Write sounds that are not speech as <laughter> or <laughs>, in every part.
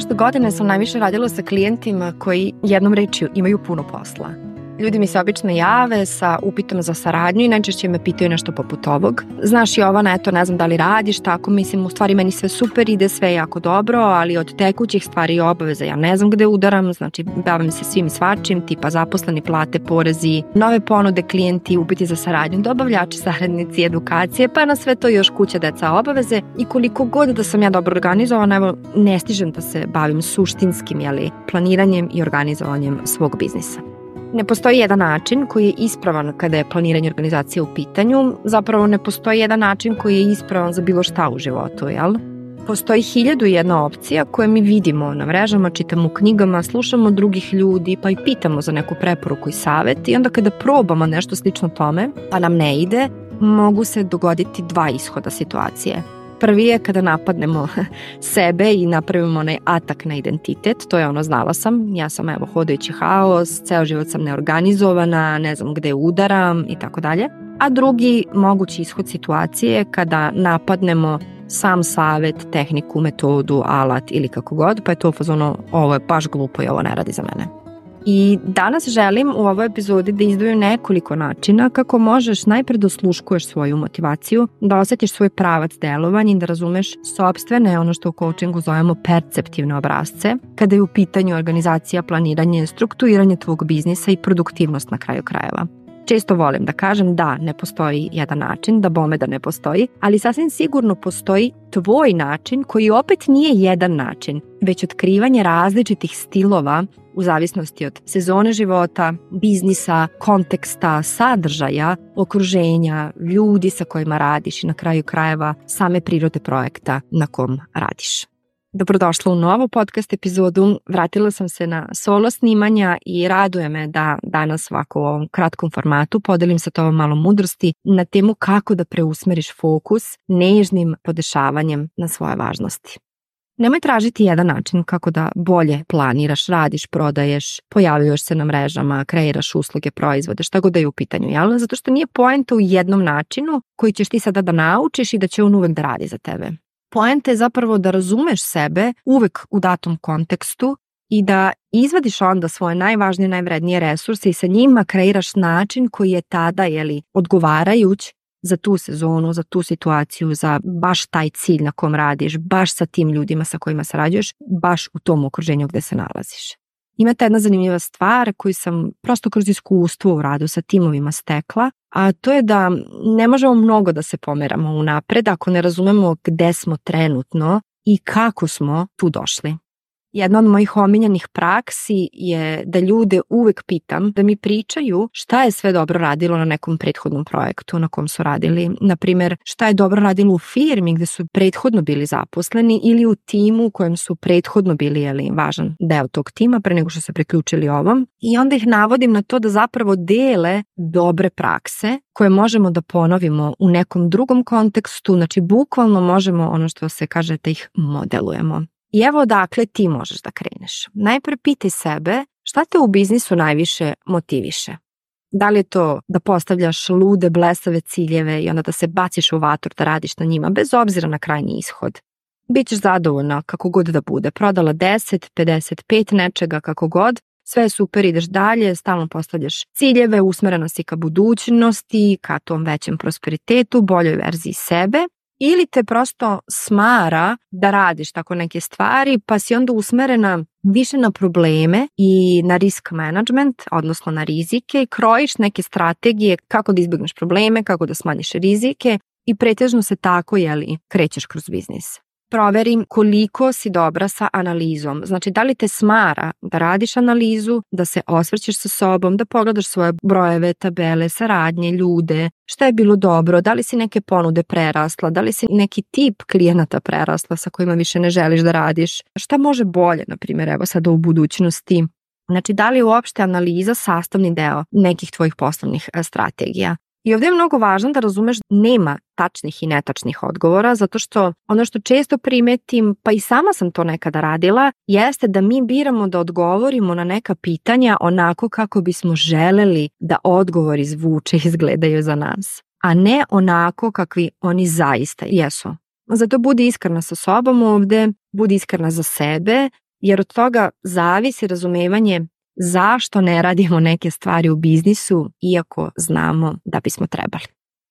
prošle godine sam najviše radila sa klijentima koji jednom rečju imaju puno posla. Ljudi mi se obično jave sa upitom za saradnju i najčešće me pitaju nešto poput ovog. Znaš Jovana, eto ne znam da li radiš, tako mislim u stvari meni sve super ide, sve jako dobro, ali od tekućih stvari i obaveza ja ne znam gde udaram, znači bavim se svim svačim, tipa zaposleni, plate, porezi, nove ponude, klijenti, upiti za saradnju, dobavljači, saradnici, edukacije, pa na sve to još kuća, deca, obaveze i koliko god da sam ja dobro organizovana, evo ne stižem da se bavim suštinskim jeli, planiranjem i organizovanjem svog biznisa. Ne postoji jedan način koji je ispravan kada je planiranje organizacije u pitanju, zapravo ne postoji jedan način koji je ispravan za bilo šta u životu, jel? Postoji hiljadu jedna opcija koje mi vidimo na mrežama, čitamo u knjigama, slušamo drugih ljudi, pa i pitamo za neku preporuku i savet i onda kada probamo nešto slično tome, pa nam ne ide, mogu se dogoditi dva ishoda situacije – Prvi je kada napadnemo <laughs> sebe i napravimo onaj atak na identitet, to je ono znala sam, ja sam evo hodajući haos, ceo život sam neorganizovana, ne znam gde udaram i tako dalje. A drugi mogući ishod situacije kada napadnemo sam savet, tehniku, metodu, alat ili kako god, pa je to fazono ovo je baš glupo i ovo ne radi za mene. I danas želim u ovoj epizodi da izdvojim nekoliko načina kako možeš najpre da osluškuješ svoju motivaciju, da osetiš svoj pravac delovanja i da razumeš sobstvene, ono što u coachingu zovemo perceptivne obrazce, kada je u pitanju organizacija, planiranje, strukturiranje tvog biznisa i produktivnost na kraju krajeva. Često volim da kažem da ne postoji jedan način, da bome da ne postoji, ali sasvim sigurno postoji tvoj način koji opet nije jedan način, već otkrivanje različitih stilova u zavisnosti od sezone života, biznisa, konteksta, sadržaja, okruženja, ljudi sa kojima radiš i na kraju krajeva same prirode projekta na kom radiš. Dobrodošla u novu podcast epizodu. Vratila sam se na solo snimanja i raduje me da danas ovako u ovom kratkom formatu podelim sa tobom malo mudrosti na temu kako da preusmeriš fokus nežnim podešavanjem na svoje važnosti. Nemoj tražiti jedan način kako da bolje planiraš, radiš, prodaješ, pojavljuješ se na mrežama, kreiraš usluge, proizvode, šta god da je u pitanju, jel? Zato što nije poenta u jednom načinu koji ćeš ti sada da naučiš i da će on uvek da radi za tebe. Poenta je zapravo da razumeš sebe uvek u datom kontekstu i da izvadiš onda svoje najvažnije, najvrednije resurse i sa njima kreiraš način koji je tada jeli, odgovarajuć za tu sezonu, za tu situaciju, za baš taj cilj na kom radiš, baš sa tim ljudima sa kojima sarađuješ, baš u tom okruženju gde se nalaziš. Imate jedna zanimljiva stvar koju sam prosto kroz iskustvo u radu sa timovima stekla, a to je da ne možemo mnogo da se pomeramo unapred ako ne razumemo gde smo trenutno i kako smo tu došli. Jedna od mojih omiljenih praksi je da ljude uvek pitam da mi pričaju šta je sve dobro radilo na nekom prethodnom projektu na kom su radili. Naprimer, šta je dobro radilo u firmi gde su prethodno bili zaposleni ili u timu u kojem su prethodno bili jeli, važan deo tog tima pre nego što se priključili ovom. I onda ih navodim na to da zapravo dele dobre prakse koje možemo da ponovimo u nekom drugom kontekstu, znači bukvalno možemo ono što se kaže da ih modelujemo. I evo odakle ti možeš da kreneš. Najpre pitaj sebe šta te u biznisu najviše motiviše. Da li je to da postavljaš lude, blesave ciljeve i onda da se baciš u vatru da radiš na njima bez obzira na krajnji ishod? Bićeš zadovoljna kako god da bude. Prodala 10, 55 nečega kako god, sve je super, ideš dalje, stalno postavljaš ciljeve, usmerena si ka budućnosti, ka tom većem prosperitetu, boljoj verziji sebe ili te prosto smara da radiš tako neke stvari pa si onda usmerena više na probleme i na risk management, odnosno na rizike i krojiš neke strategije kako da izbjegneš probleme, kako da smanjiš rizike i pretežno se tako jeli, krećeš kroz biznis proverim koliko si dobra sa analizom. Znači, da li te smara da radiš analizu, da se osvrćeš sa sobom, da pogledaš svoje brojeve, tabele, saradnje, ljude, šta je bilo dobro, da li si neke ponude prerasla, da li si neki tip klijenata prerasla sa kojima više ne želiš da radiš, šta može bolje, na primjer, evo sada u budućnosti. Znači, da li je uopšte analiza sastavni deo nekih tvojih poslovnih e, strategija? I ovde je mnogo važno da razumeš da nema tačnih i netačnih odgovora, zato što ono što često primetim, pa i sama sam to nekada radila, jeste da mi biramo da odgovorimo na neka pitanja onako kako bismo želeli da odgovori zvuče i izgledaju za nas, a ne onako kakvi oni zaista jesu. Zato budi iskrena sa sobom ovde, budi iskrena za sebe, jer od toga zavisi razumevanje zašto ne radimo neke stvari u biznisu iako znamo da bismo trebali.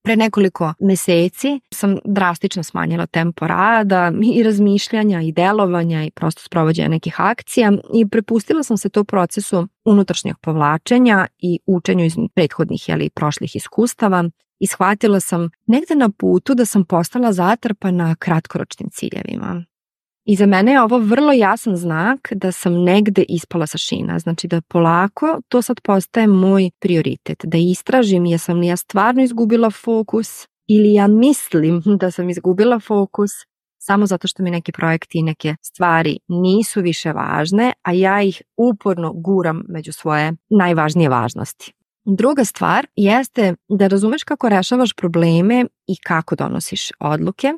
Pre nekoliko meseci sam drastično smanjila tempo rada i razmišljanja i delovanja i prosto sprovođenja nekih akcija i prepustila sam se to procesu unutrašnjeg povlačenja i učenju iz prethodnih ili prošlih iskustava i shvatila sam negde na putu da sam postala zatrpana kratkoročnim ciljevima. I za mene je ovo vrlo jasan znak da sam negde ispala sa šina, znači da polako to sad postaje moj prioritet, da istražim jesam li ja stvarno izgubila fokus ili ja mislim <laughs> da sam izgubila fokus samo zato što mi neki projekti i neke stvari nisu više važne, a ja ih uporno guram među svoje najvažnije važnosti. Druga stvar jeste da razumeš kako rešavaš probleme i kako donosiš odluke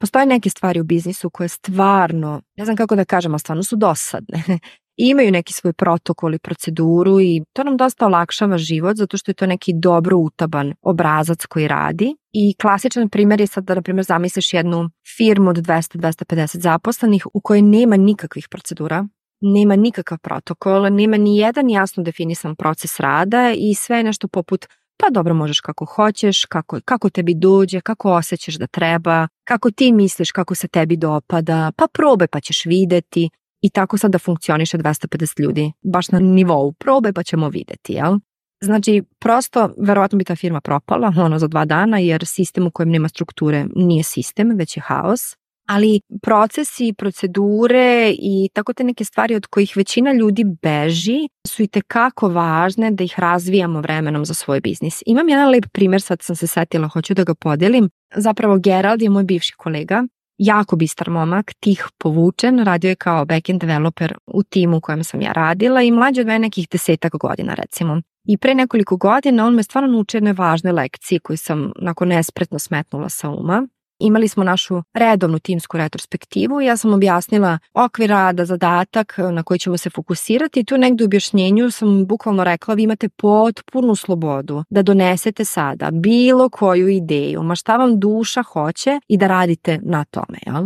postoje neke stvari u biznisu koje stvarno, ne znam kako da kažem, ali stvarno su dosadne. <laughs> imaju neki svoj protokol i proceduru i to nam dosta olakšava život zato što je to neki dobro utaban obrazac koji radi. I klasičan primjer je sad da, na primjer, zamisliš jednu firmu od 200-250 zaposlenih u kojoj nema nikakvih procedura, nema nikakav protokol, nema ni jedan jasno definisan proces rada i sve je nešto poput pa dobro možeš kako hoćeš, kako, kako tebi dođe, kako osjećaš da treba, kako ti misliš kako se tebi dopada, pa probaj pa ćeš videti i tako sad da funkcioniše 250 ljudi, baš na nivou probe pa ćemo videti, jel? Znači, prosto, verovatno bi ta firma propala, ono, za dva dana, jer sistem u kojem nema strukture nije sistem, već je haos ali procesi, procedure i tako te neke stvari od kojih većina ljudi beži su i tekako važne da ih razvijamo vremenom za svoj biznis. Imam jedan lep primer, sad sam se setila, hoću da ga podelim. Zapravo Gerald je moj bivši kolega, jako bistar momak, tih povučen, radio je kao backend developer u timu u kojem sam ja radila i mlađe od mene nekih desetak godina recimo. I pre nekoliko godina on me stvarno naučio jednoj važnoj lekciji koju sam nakon nespretno smetnula sa uma imali smo našu redovnu timsku retrospektivu i ja sam objasnila okvir rada, zadatak eh, na koji ćemo se fokusirati i tu negde u objašnjenju sam bukvalno rekla vi imate potpunu slobodu da donesete sada bilo koju ideju, ma šta vam duša hoće i da radite na tome. Jel?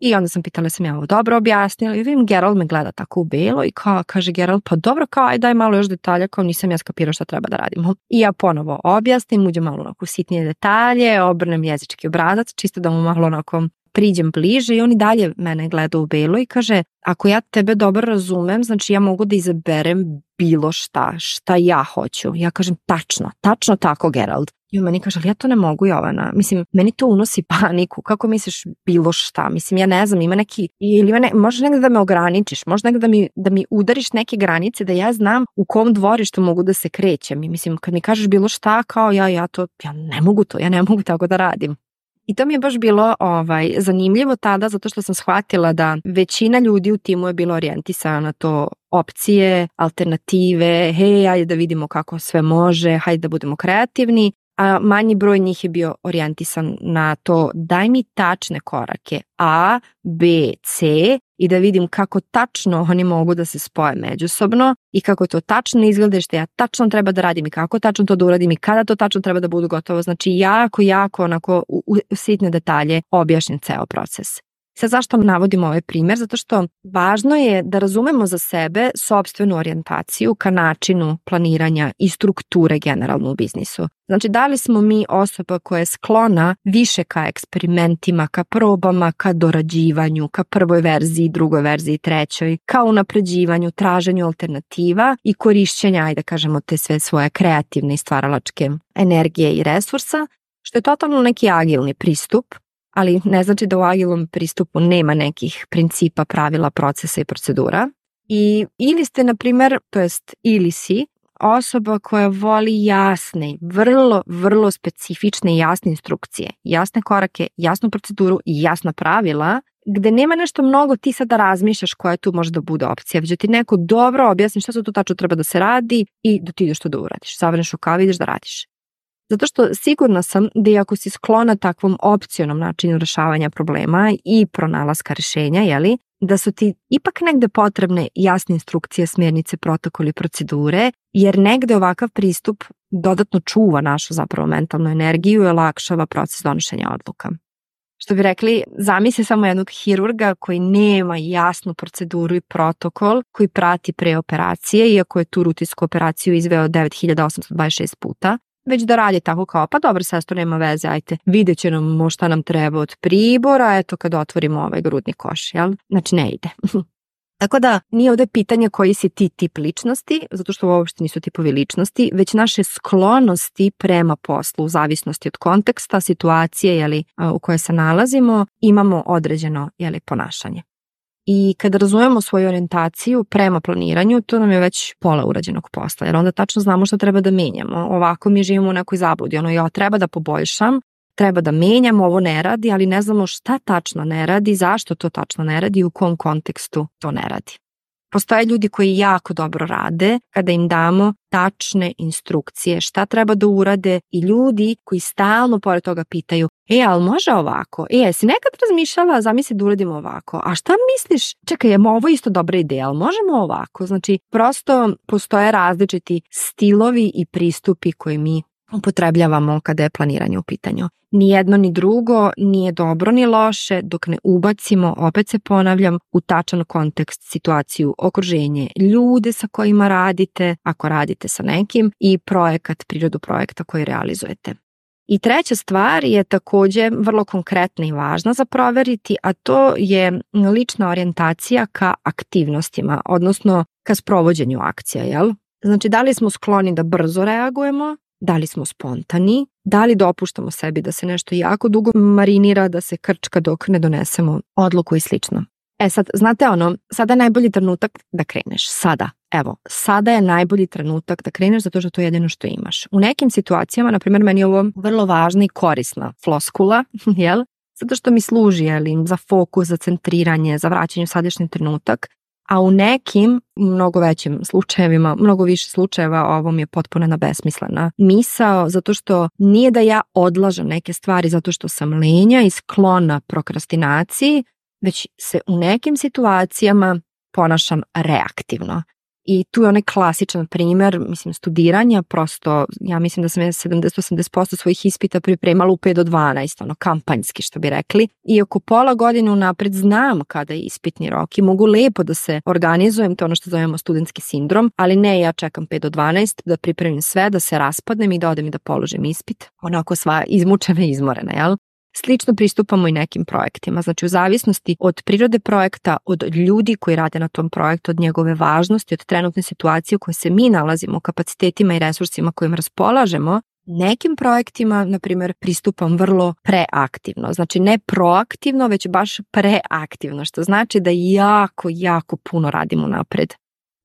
I onda sam pitala sam ja ovo dobro objasnila i vidim Gerald me gleda tako u belo i kao, kaže Gerald, pa dobro kao, aj daj malo još detalja, kao nisam ja skapirao šta treba da radimo. <laughs> I ja ponovo objasnim, uđem malo onako sitnije detalje, obrnem jezički obrazac, čisto da mu malo onako priđem bliže i oni dalje mene gleda u belo i kaže, ako ja tebe dobro razumem, znači ja mogu da izaberem bilo šta, šta ja hoću. Ja kažem, tačno, tačno tako, Gerald. I on meni kaže, ali ja to ne mogu, Jovana. Mislim, meni to unosi paniku. Kako misliš bilo šta? Mislim, ja ne znam, ima neki, ili ima ne, možeš negde da me ograničiš, možda negde da mi, da mi udariš neke granice, da ja znam u kom dvorištu mogu da se krećem. I mislim, kad mi kažeš bilo šta, kao ja, ja to, ja ne mogu to, ja ne mogu tako da radim. I to mi je baš bilo ovaj zanimljivo tada zato što sam shvatila da većina ljudi u timu je bilo orijentisana na to opcije, alternative, hej, ajde da vidimo kako sve može, hajde da budemo kreativni, a manji broj njih je bio orijentisan na to daj mi tačne korake A, B, C i da vidim kako tačno oni mogu da se spoje međusobno i kako to tačno izgleda i što ja tačno treba da radim i kako tačno to da uradim i kada to tačno treba da budu gotovo. Znači jako, jako onako u, u sitne detalje objašnjen ceo proces. Sad zašto navodim ovaj primer? Zato što važno je da razumemo za sebe sobstvenu orijentaciju ka načinu planiranja i strukture generalno u biznisu. Znači, da li smo mi osoba koja je sklona više ka eksperimentima, ka probama, ka dorađivanju, ka prvoj verziji, drugoj verziji, trećoj, ka unapređivanju, traženju alternativa i korišćenja, ajde da kažemo, te sve svoje kreativne i stvaralačke energije i resursa, što je totalno neki agilni pristup ali ne znači da u agilom pristupu nema nekih principa, pravila, procesa i procedura. I ili ste, na primer, to jest ili si osoba koja voli jasne, vrlo, vrlo specifične i jasne instrukcije, jasne korake, jasnu proceduru i jasna pravila, gde nema nešto mnogo ti sada da razmišljaš koja je tu možda da bude opcija, već da ti neko dobro objasni šta su tu tačno treba da se radi i da ti ideš to da uradiš. Savrneš u kavi, ideš da radiš. Zato što sigurna sam da i ako si sklona takvom opcionom načinu rešavanja problema i pronalaska rešenja, jeli, da su ti ipak negde potrebne jasne instrukcije, smjernice, protokoli, procedure, jer negde ovakav pristup dodatno čuva našu zapravo mentalnu energiju i olakšava proces donošenja odluka. Što bi rekli, zamisli samo jednog hirurga koji nema jasnu proceduru i protokol koji prati pre operacije, iako je tu rutinsku operaciju izveo 9826 puta, već da radi tako kao, pa dobro sestro, nema veze, ajte, vidjet će nam šta nam treba od pribora, eto kad otvorimo ovaj grudni koš, jel? Znači ne ide. <laughs> Tako da nije ovde pitanje koji si ti tip ličnosti, zato što uopšte nisu tipovi ličnosti, već naše sklonosti prema poslu u zavisnosti od konteksta, situacije jeli, u kojoj se nalazimo, imamo određeno jeli, ponašanje. I kada razumemo svoju orijentaciju prema planiranju, to nam je već pola urađenog posla, jer onda tačno znamo šta treba da menjamo. Ovako mi živimo u nekoj zabludi, ono ja treba da poboljšam, treba da menjam, ovo ne radi, ali ne znamo šta tačno ne radi, zašto to tačno ne radi i u kom kontekstu to ne radi. Postoje ljudi koji jako dobro rade kada im damo tačne instrukcije šta treba da urade i ljudi koji stalno pored toga pitaju e, ali može ovako? E, jesi nekad razmišljala, zamisli da uradimo ovako. A šta misliš? Čekaj, je ovo isto dobra ideja, ali možemo ovako? Znači, prosto postoje različiti stilovi i pristupi koje mi upotrebljavamo kada je planiranje u pitanju. Ni jedno ni drugo nije dobro ni loše dok ne ubacimo, opet se ponavljam, u tačan kontekst situaciju, okruženje, ljude sa kojima radite, ako radite sa nekim i projekat, prirodu projekta koji realizujete. I treća stvar je takođe vrlo konkretna i važna za proveriti, a to je lična orijentacija ka aktivnostima, odnosno ka sprovođenju akcija, jel? Znači, da li smo skloni da brzo reagujemo da li smo spontani, da li dopuštamo sebi da se nešto jako dugo marinira, da se krčka dok ne donesemo odluku i slično. E sad, znate ono, sada je najbolji trenutak da kreneš, sada, evo, sada je najbolji trenutak da kreneš zato što to je jedino što imaš. U nekim situacijama, na primjer, meni je ovo vrlo važna i korisna floskula, <laughs> jel? Zato što mi služi, jel, za fokus, za centriranje, za vraćanje u sadašnji trenutak, a u nekim, mnogo većim slučajevima, mnogo više slučajeva ovo mi je potpuno jedna besmislena misao, zato što nije da ja odlažem neke stvari zato što sam lenja i sklona prokrastinaciji, već se u nekim situacijama ponašam reaktivno. I tu je onaj klasičan primer, mislim, studiranja, prosto, ja mislim da sam ja 70-80% svojih ispita pripremala u 5 do 12, ono, kampanjski, što bi rekli. I oko pola godine unapred znam kada je ispitni rok i mogu lepo da se organizujem, to je ono što zovemo studentski sindrom, ali ne, ja čekam 5 do 12 da pripremim sve, da se raspadnem i da odem i da položim ispit. Onako sva izmučena i izmorena, jel? Slično pristupamo i nekim projektima, znači u zavisnosti od prirode projekta, od ljudi koji rade na tom projektu, od njegove važnosti, od trenutne situacije u kojoj se mi nalazimo, kapacitetima i resursima kojim raspolažemo, nekim projektima, na primjer, pristupam vrlo preaktivno. Znači ne proaktivno, već baš preaktivno, što znači da jako, jako puno radimo napred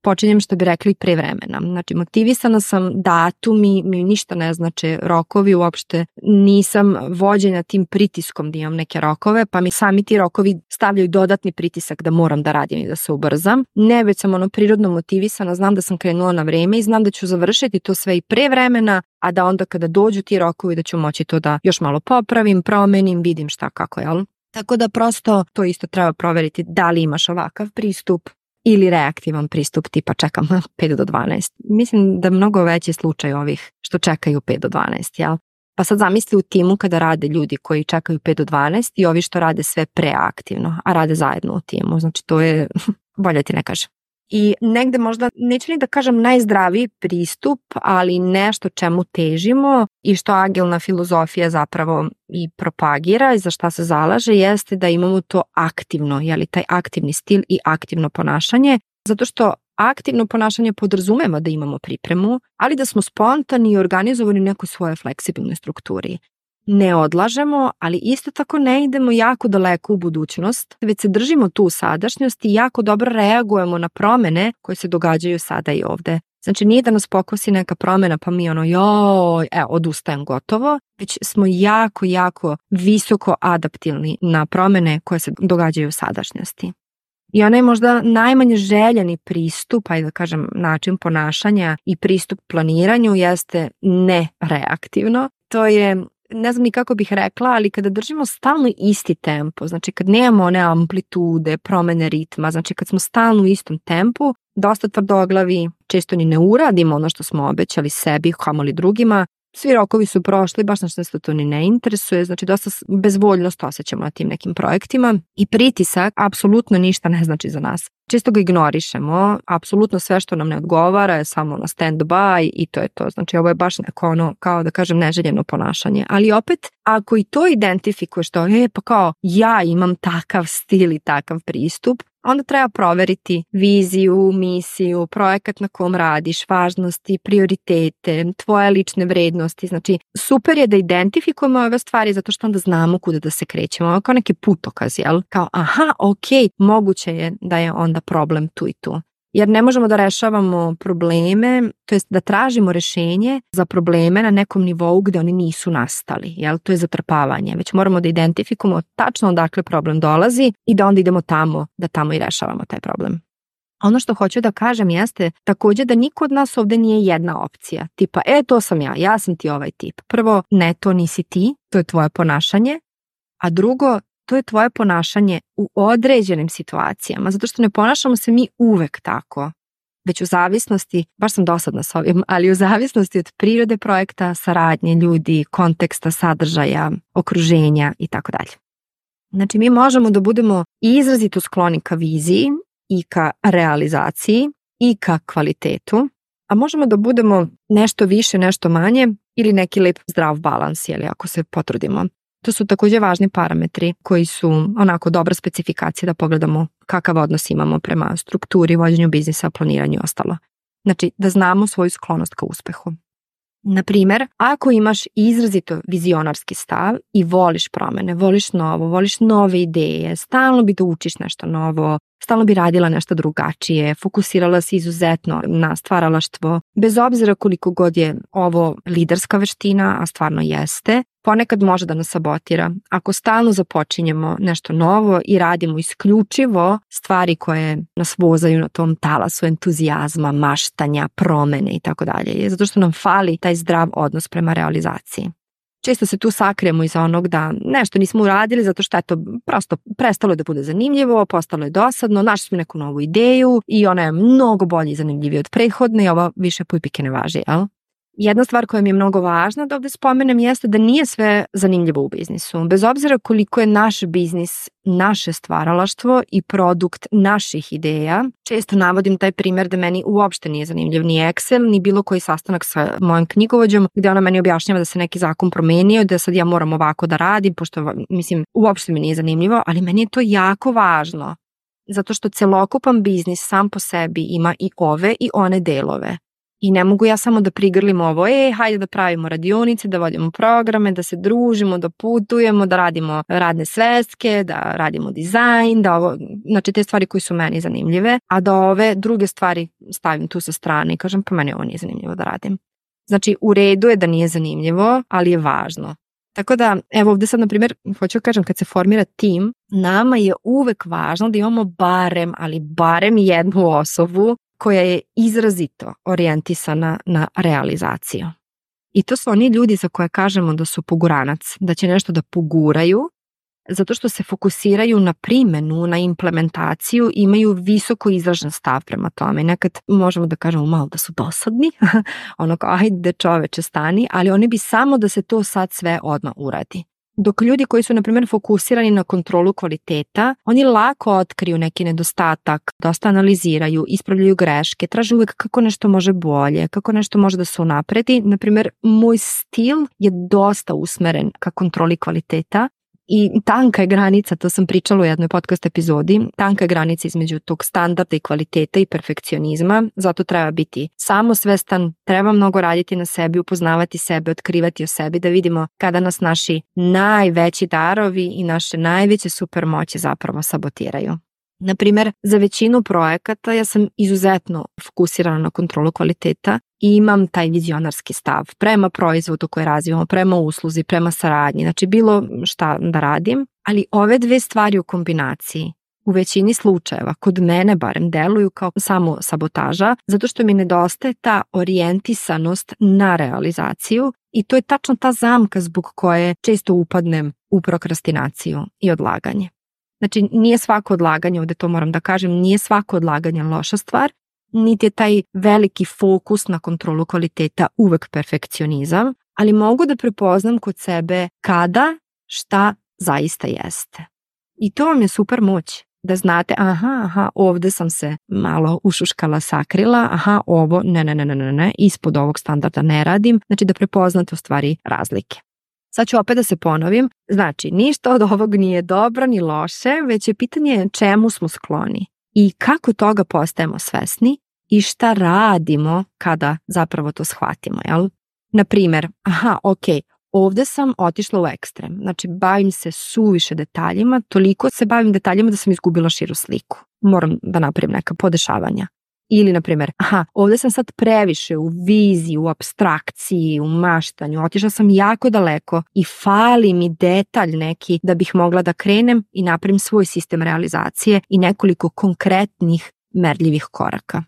počinjem što bi rekli prevremena. Znači motivisana sam, datumi mi ništa ne znače, rokovi uopšte nisam vođena tim pritiskom da imam neke rokove, pa mi sami ti rokovi stavljaju dodatni pritisak da moram da radim i da se ubrzam. Ne, već sam ono prirodno motivisana, znam da sam krenula na vreme i znam da ću završiti to sve i prevremena, a da onda kada dođu ti rokovi da ću moći to da još malo popravim, promenim, vidim šta kako, jel? Tako da prosto to isto treba proveriti da li imaš ovakav pristup, ili reaktivan pristup tipa čekam 5 <laughs> do 12. Mislim da mnogo veći slučaj ovih što čekaju 5 do 12, jel? Pa sad zamisli u timu kada rade ljudi koji čekaju 5 do 12 i ovi što rade sve preaktivno, a rade zajedno u timu. Znači to je, <laughs> bolje ti ne kažem i negde možda, neću ni da kažem najzdraviji pristup, ali nešto čemu težimo i što agilna filozofija zapravo i propagira i za šta se zalaže jeste da imamo to aktivno, jeli taj aktivni stil i aktivno ponašanje, zato što aktivno ponašanje podrazumeva da imamo pripremu, ali da smo spontani i organizovani u nekoj svojoj fleksibilnoj strukturi ne odlažemo, ali isto tako ne idemo jako daleko u budućnost, već se držimo tu u sadašnjosti i jako dobro reagujemo na promene koje se događaju sada i ovde. Znači nije da nas pokosi neka promena pa mi ono joj, e, odustajem gotovo, već smo jako, jako visoko adaptilni na promene koje se događaju u sadašnjosti. I onaj možda najmanje željeni pristup, ajde da kažem način ponašanja i pristup planiranju jeste nereaktivno. To je ne znam ni kako bih rekla, ali kada držimo stalno isti tempo, znači kad nemamo one amplitude, promene ritma, znači kad smo stalno u istom tempu, dosta tvrdoglavi, često ni ne uradimo ono što smo obećali sebi, kamoli drugima, svi rokovi su prošli, baš nas nešto to ni ne interesuje, znači dosta bezvoljnost osjećamo na tim nekim projektima i pritisak apsolutno ništa ne znači za nas. Često ga ignorišemo, apsolutno sve što nam ne odgovara je samo na stand by i to je to. Znači ovo je baš neko ono, kao da kažem, neželjeno ponašanje. Ali opet, ako i to identifikuješ to, je pa kao ja imam takav stil i takav pristup, Onda treba proveriti viziju, misiju, projekat na kom radiš, važnosti, prioritete, tvoje lične vrednosti. Znači, super je da identifikujemo ove stvari zato što onda znamo kuda da se krećemo. Ovo kao neki putokaz, jel? Kao, aha, ok, moguće je da je onda problem tu i tu jer ne možemo da rešavamo probleme, to jest da tražimo rešenje za probleme na nekom nivou gde oni nisu nastali, jel? To je zatrpavanje, već moramo da identifikujemo tačno odakle problem dolazi i da onda idemo tamo, da tamo i rešavamo taj problem. Ono što hoću da kažem jeste takođe da niko od nas ovde nije jedna opcija. Tipa, e, to sam ja, ja sam ti ovaj tip. Prvo, ne, to nisi ti, to je tvoje ponašanje. A drugo, to je tvoje ponašanje u određenim situacijama, zato što ne ponašamo se mi uvek tako, već u zavisnosti, baš sam dosadna s ovim, ali u zavisnosti od prirode projekta, saradnje ljudi, konteksta, sadržaja, okruženja i tako dalje. Znači mi možemo da budemo izrazito skloni ka viziji i ka realizaciji i ka kvalitetu, a možemo da budemo nešto više, nešto manje ili neki lep zdrav balans, jeli, ako se potrudimo. To su takođe važni parametri koji su onako dobra specifikacija da pogledamo kakav odnos imamo prema strukturi, vođenju biznisa, planiranju i ostalo. Znači, da znamo svoju sklonost ka uspehu. Na primer, ako imaš izrazito vizionarski stav i voliš promene, voliš novo, voliš nove ideje, stalno bi da učiš nešto novo, stalno bi radila nešto drugačije, fokusirala se izuzetno na stvaralaštvo, bez obzira koliko god je ovo liderska veština, a stvarno jeste, ponekad može da nas sabotira. Ako stalno započinjemo nešto novo i radimo isključivo stvari koje nas vozaju na tom talasu entuzijazma, maštanja, promene i tako dalje, zato što nam fali taj zdrav odnos prema realizaciji. Često se tu sakrijemo iz onog da nešto nismo uradili zato što je to prosto prestalo da bude zanimljivo, postalo je dosadno, našli smo neku novu ideju i ona je mnogo bolje i zanimljivija od prethodne i ova više pojpike ne važi, jel? Jedna stvar koja mi je mnogo važna da ovde spomenem jeste da nije sve zanimljivo u biznisu. Bez obzira koliko je naš biznis naše stvaralaštvo i produkt naših ideja, često navodim taj primer da meni uopšte nije zanimljiv ni Excel, ni bilo koji sastanak sa mojim knjigovođom gde ona meni objašnjava da se neki zakon promenio, da sad ja moram ovako da radim, pošto mislim uopšte mi nije zanimljivo, ali meni je to jako važno zato što celokupan biznis sam po sebi ima i ove i one delove I ne mogu ja samo da prigrlim ovo, e, hajde da pravimo radionice, da vodimo programe, da se družimo, da putujemo, da radimo radne sveske, da radimo dizajn, da ovo, znači te stvari koji su meni zanimljive, a da ove druge stvari stavim tu sa strane i kažem pa meni ovo nije zanimljivo da radim. Znači u redu je da nije zanimljivo, ali je važno. Tako da, evo ovde sad, na primjer, hoću da kažem, kad se formira tim, nama je uvek važno da imamo barem, ali barem jednu osobu koja je izrazito orijentisana na realizaciju. I to su oni ljudi za koje kažemo da su poguranac, da će nešto da poguraju, zato što se fokusiraju na primenu, na implementaciju, imaju visoko izražen stav prema tome. Nekad možemo da kažemo malo da su dosadni, <laughs> ono kao ajde čoveče stani, ali oni bi samo da se to sad sve odmah uradi. Dok ljudi koji su, na primjer, fokusirani na kontrolu kvaliteta, oni lako otkriju neki nedostatak, dosta analiziraju, ispravljaju greške, traže uvek kako nešto može bolje, kako nešto može da se unapredi. Na primjer, moj stil je dosta usmeren ka kontroli kvaliteta i tanka je granica, to sam pričala u jednoj podcast epizodi, tanka je granica između tog standarda i kvaliteta i perfekcionizma, zato treba biti samosvestan, treba mnogo raditi na sebi, upoznavati sebe, otkrivati o sebi, da vidimo kada nas naši najveći darovi i naše najveće supermoći zapravo sabotiraju. Na Naprimer, za većinu projekata ja sam izuzetno fokusirana na kontrolu kvaliteta i imam taj vizionarski stav prema proizvodu koji razvijamo, prema usluzi, prema saradnji, znači bilo šta da radim, ali ove dve stvari u kombinaciji u većini slučajeva, kod mene barem, deluju kao samo sabotaža, zato što mi nedostaje ta orijentisanost na realizaciju i to je tačno ta zamka zbog koje često upadnem u prokrastinaciju i odlaganje. Znači, nije svako odlaganje, ovde to moram da kažem, nije svako odlaganje loša stvar, niti je taj veliki fokus na kontrolu kvaliteta uvek perfekcionizam, ali mogu da prepoznam kod sebe kada, šta zaista jeste. I to vam je super moć da znate, aha, aha, ovde sam se malo ušuškala, sakrila, aha, ovo, ne, ne, ne, ne, ne, ne, ispod ovog standarda ne radim, znači da prepoznate u stvari razlike. Sad ću opet da se ponovim, znači ništa od ovog nije dobro ni loše, već je pitanje čemu smo skloni i kako toga postajemo svesni i šta radimo kada zapravo to shvatimo, jel? Naprimer, aha, ok, ovde sam otišla u ekstrem. Znači, bavim se suviše detaljima, toliko se bavim detaljima da sam izgubila širu sliku. Moram da napravim neka podešavanja. Ili, na primjer, aha, ovde sam sad previše u viziji, u abstrakciji, u maštanju, otišla sam jako daleko i fali mi detalj neki da bih mogla da krenem i napravim svoj sistem realizacije i nekoliko konkretnih merljivih koraka.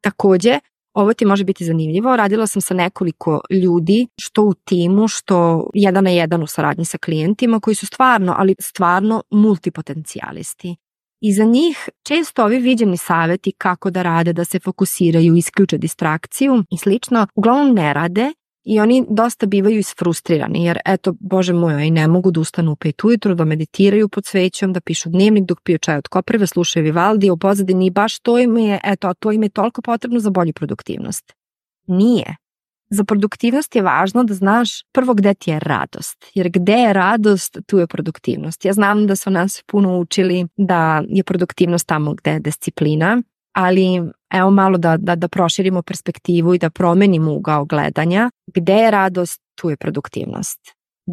Takođe, ovo ti može biti zanimljivo. Radila sam sa nekoliko ljudi, što u timu, što jedan na jedan u saradnji sa klijentima, koji su stvarno, ali stvarno multipotencijalisti. I za njih često ovi viđeni saveti kako da rade, da se fokusiraju, isključe distrakciju i slično, uglavnom ne rade I oni dosta bivaju isfrustrirani, jer eto, bože moj, i ne mogu da ustanu u pet ujutru, da meditiraju pod svećom, da pišu dnevnik dok piju čaj od koprive, slušaju Vivaldi, u pozadini i baš to im je, eto, a to im je toliko potrebno za bolju produktivnost. Nije. Za produktivnost je važno da znaš prvo gde ti je radost, jer gde je radost, tu je produktivnost. Ja znam da su nas puno učili da je produktivnost tamo gde je disciplina, ali evo malo da, da, da proširimo perspektivu i da promenimo ugao gledanja. Gde je radost, tu je produktivnost.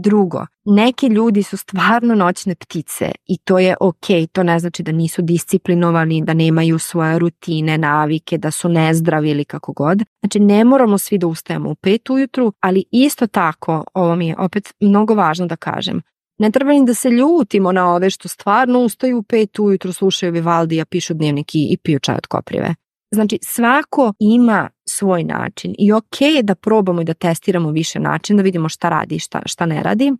Drugo, neki ljudi su stvarno noćne ptice i to je ok, to ne znači da nisu disciplinovani, da nemaju svoje rutine, navike, da su nezdravi ili kako god. Znači ne moramo svi da ustajemo u pet ujutru, ali isto tako, ovo mi je opet mnogo važno da kažem, Ne treba ni da se ljutimo na ove što stvarno ustaju u pet ujutru, slušaju Vivaldija, pišu dnevniki i piju čaj od koprive. Znači, svako ima svoj način i ok je da probamo i da testiramo više način, da vidimo šta radi i šta, šta ne radi.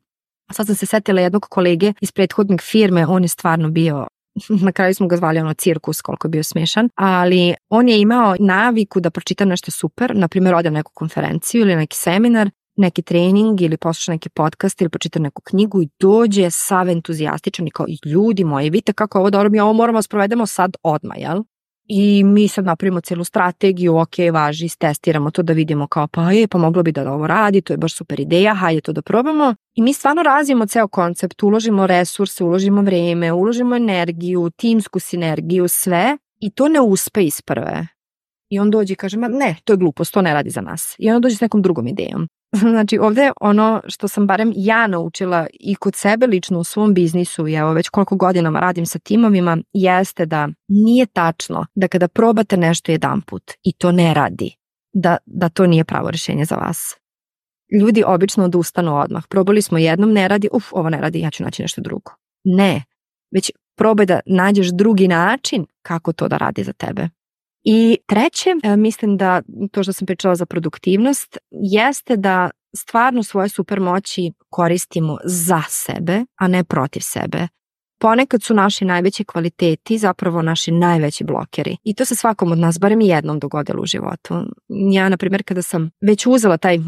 A Sad sam se setila jednog kolege iz prethodnog firme, on je stvarno bio <laughs> na kraju smo ga zvali ono cirkus koliko je bio smešan, ali on je imao naviku da pročita nešto super, na primjer ode na neku konferenciju ili neki seminar neki trening ili posluša neki podcast ili pročita neku knjigu i dođe sav entuzijastičan i kao ljudi moji, vidite kako ovo dobro, mi ovo moramo da sprovedemo sad odmah, jel? I mi sad napravimo celu strategiju, ok, važi, testiramo to da vidimo kao pa je, pa moglo bi da ovo radi, to je baš super ideja, hajde to da probamo. I mi stvarno razvijemo ceo koncept, uložimo resurse, uložimo vreme, uložimo energiju, timsku sinergiju, sve i to ne uspe isprve. I on dođe i kaže, ma ne, to je glupost, to ne radi za nas. I on dođe s nekom drugom idejom. <laughs> Znači ovde ono što sam barem ja naučila i kod sebe lično u svom biznisu i evo već koliko godinama radim sa timovima jeste da nije tačno da kada probate nešto jedan put i to ne radi, da, da to nije pravo rješenje za vas. Ljudi obično odustanu odmah. Probali smo jednom, ne radi, uf, ovo ne radi, ja ću naći nešto drugo. Ne, već probaj da nađeš drugi način kako to da radi za tebe. I treće, e, mislim da to što sam pričala za produktivnost jeste da stvarno svoje supermoći koristimo za sebe, a ne protiv sebe. Ponekad su naši najveći kvaliteti zapravo naši najveći blokeri i to se svakom od nas barem jednom dogodilo u životu. Ja, na primjer, kada sam već uzela taj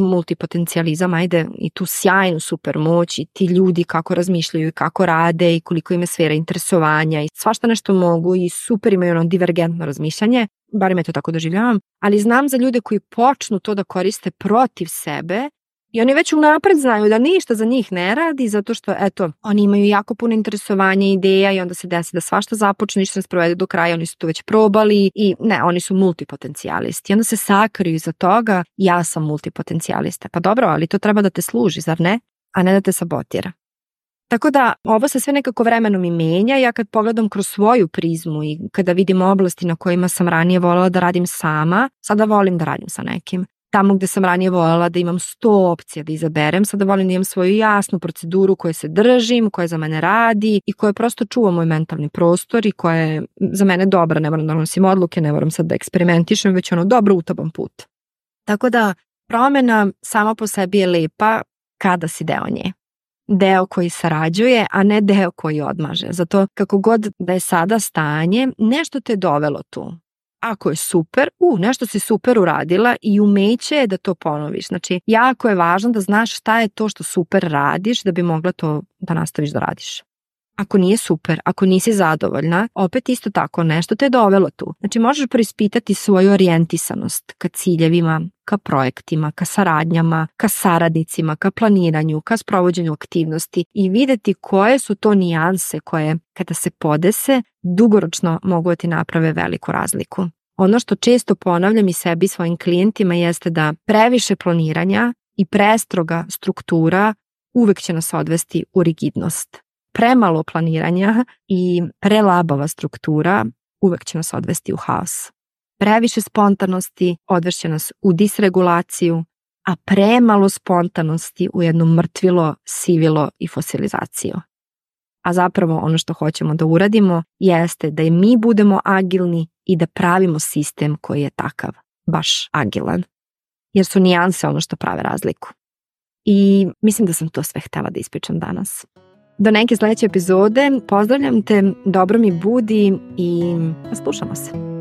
multipotencijalizam, ajde, i tu sjajnu super moć i ti ljudi kako razmišljaju i kako rade i koliko ima sfera interesovanja i svašta nešto mogu i super imaju ono divergentno razmišljanje, barem ja to tako doživljavam, ali znam za ljude koji počnu to da koriste protiv sebe I oni već unapred znaju da ništa za njih ne radi zato što, eto, oni imaju jako puno interesovanja, i ideja i onda se desi da svašta započne, ništa ne sprovede do kraja, oni su to već probali i ne, oni su multipotencijalisti. I onda se sakriju iza toga, ja sam multipotencijalista. Pa dobro, ali to treba da te služi, zar ne? A ne da te sabotira. Tako da ovo se sve nekako vremenom i menja. Ja kad pogledam kroz svoju prizmu i kada vidim oblasti na kojima sam ranije voljela da radim sama, sada volim da radim sa nekim tamo gde sam ranije voljela da imam 100 opcija da izaberem, sada volim da imam svoju jasnu proceduru koje se držim, koja za mene radi i koja prosto čuva moj mentalni prostor i koja je za mene dobra, ne moram da nosim odluke, ne moram sad da eksperimentišem, već ono dobro utaban put. Tako da promena sama po sebi je lepa kada si deo nje deo koji sarađuje, a ne deo koji odmaže. Zato kako god da je sada stanje, nešto te dovelo tu ako je super, u, nešto si super uradila i umeće je da to ponoviš. Znači, jako je važno da znaš šta je to što super radiš da bi mogla to da nastaviš da radiš. Ako nije super, ako nisi zadovoljna, opet isto tako nešto te je dovelo tu. Znači možeš preispitati svoju orijentisanost ka ciljevima, ka projektima, ka saradnjama, ka saradnicima, ka planiranju, ka sprovođenju aktivnosti i videti koje su to nijanse koje kada se podese dugoročno mogu da ti naprave veliku razliku. Ono što često ponavljam i sebi i svojim klijentima jeste da previše planiranja i prestroga struktura uvek će nas odvesti u rigidnost premalo planiranja i prelabava struktura uvek će nas odvesti u haos. Previše spontanosti odvešće nas u disregulaciju, a premalo spontanosti u jedno mrtvilo, sivilo i fosilizaciju. A zapravo ono što hoćemo da uradimo jeste da i mi budemo agilni i da pravimo sistem koji je takav, baš agilan. Jer su nijanse ono što prave razliku. I mislim da sam to sve htela da ispričam danas. Do neke sledeće epizode. Pozdravljam te, dobro mi budi i slušamo se.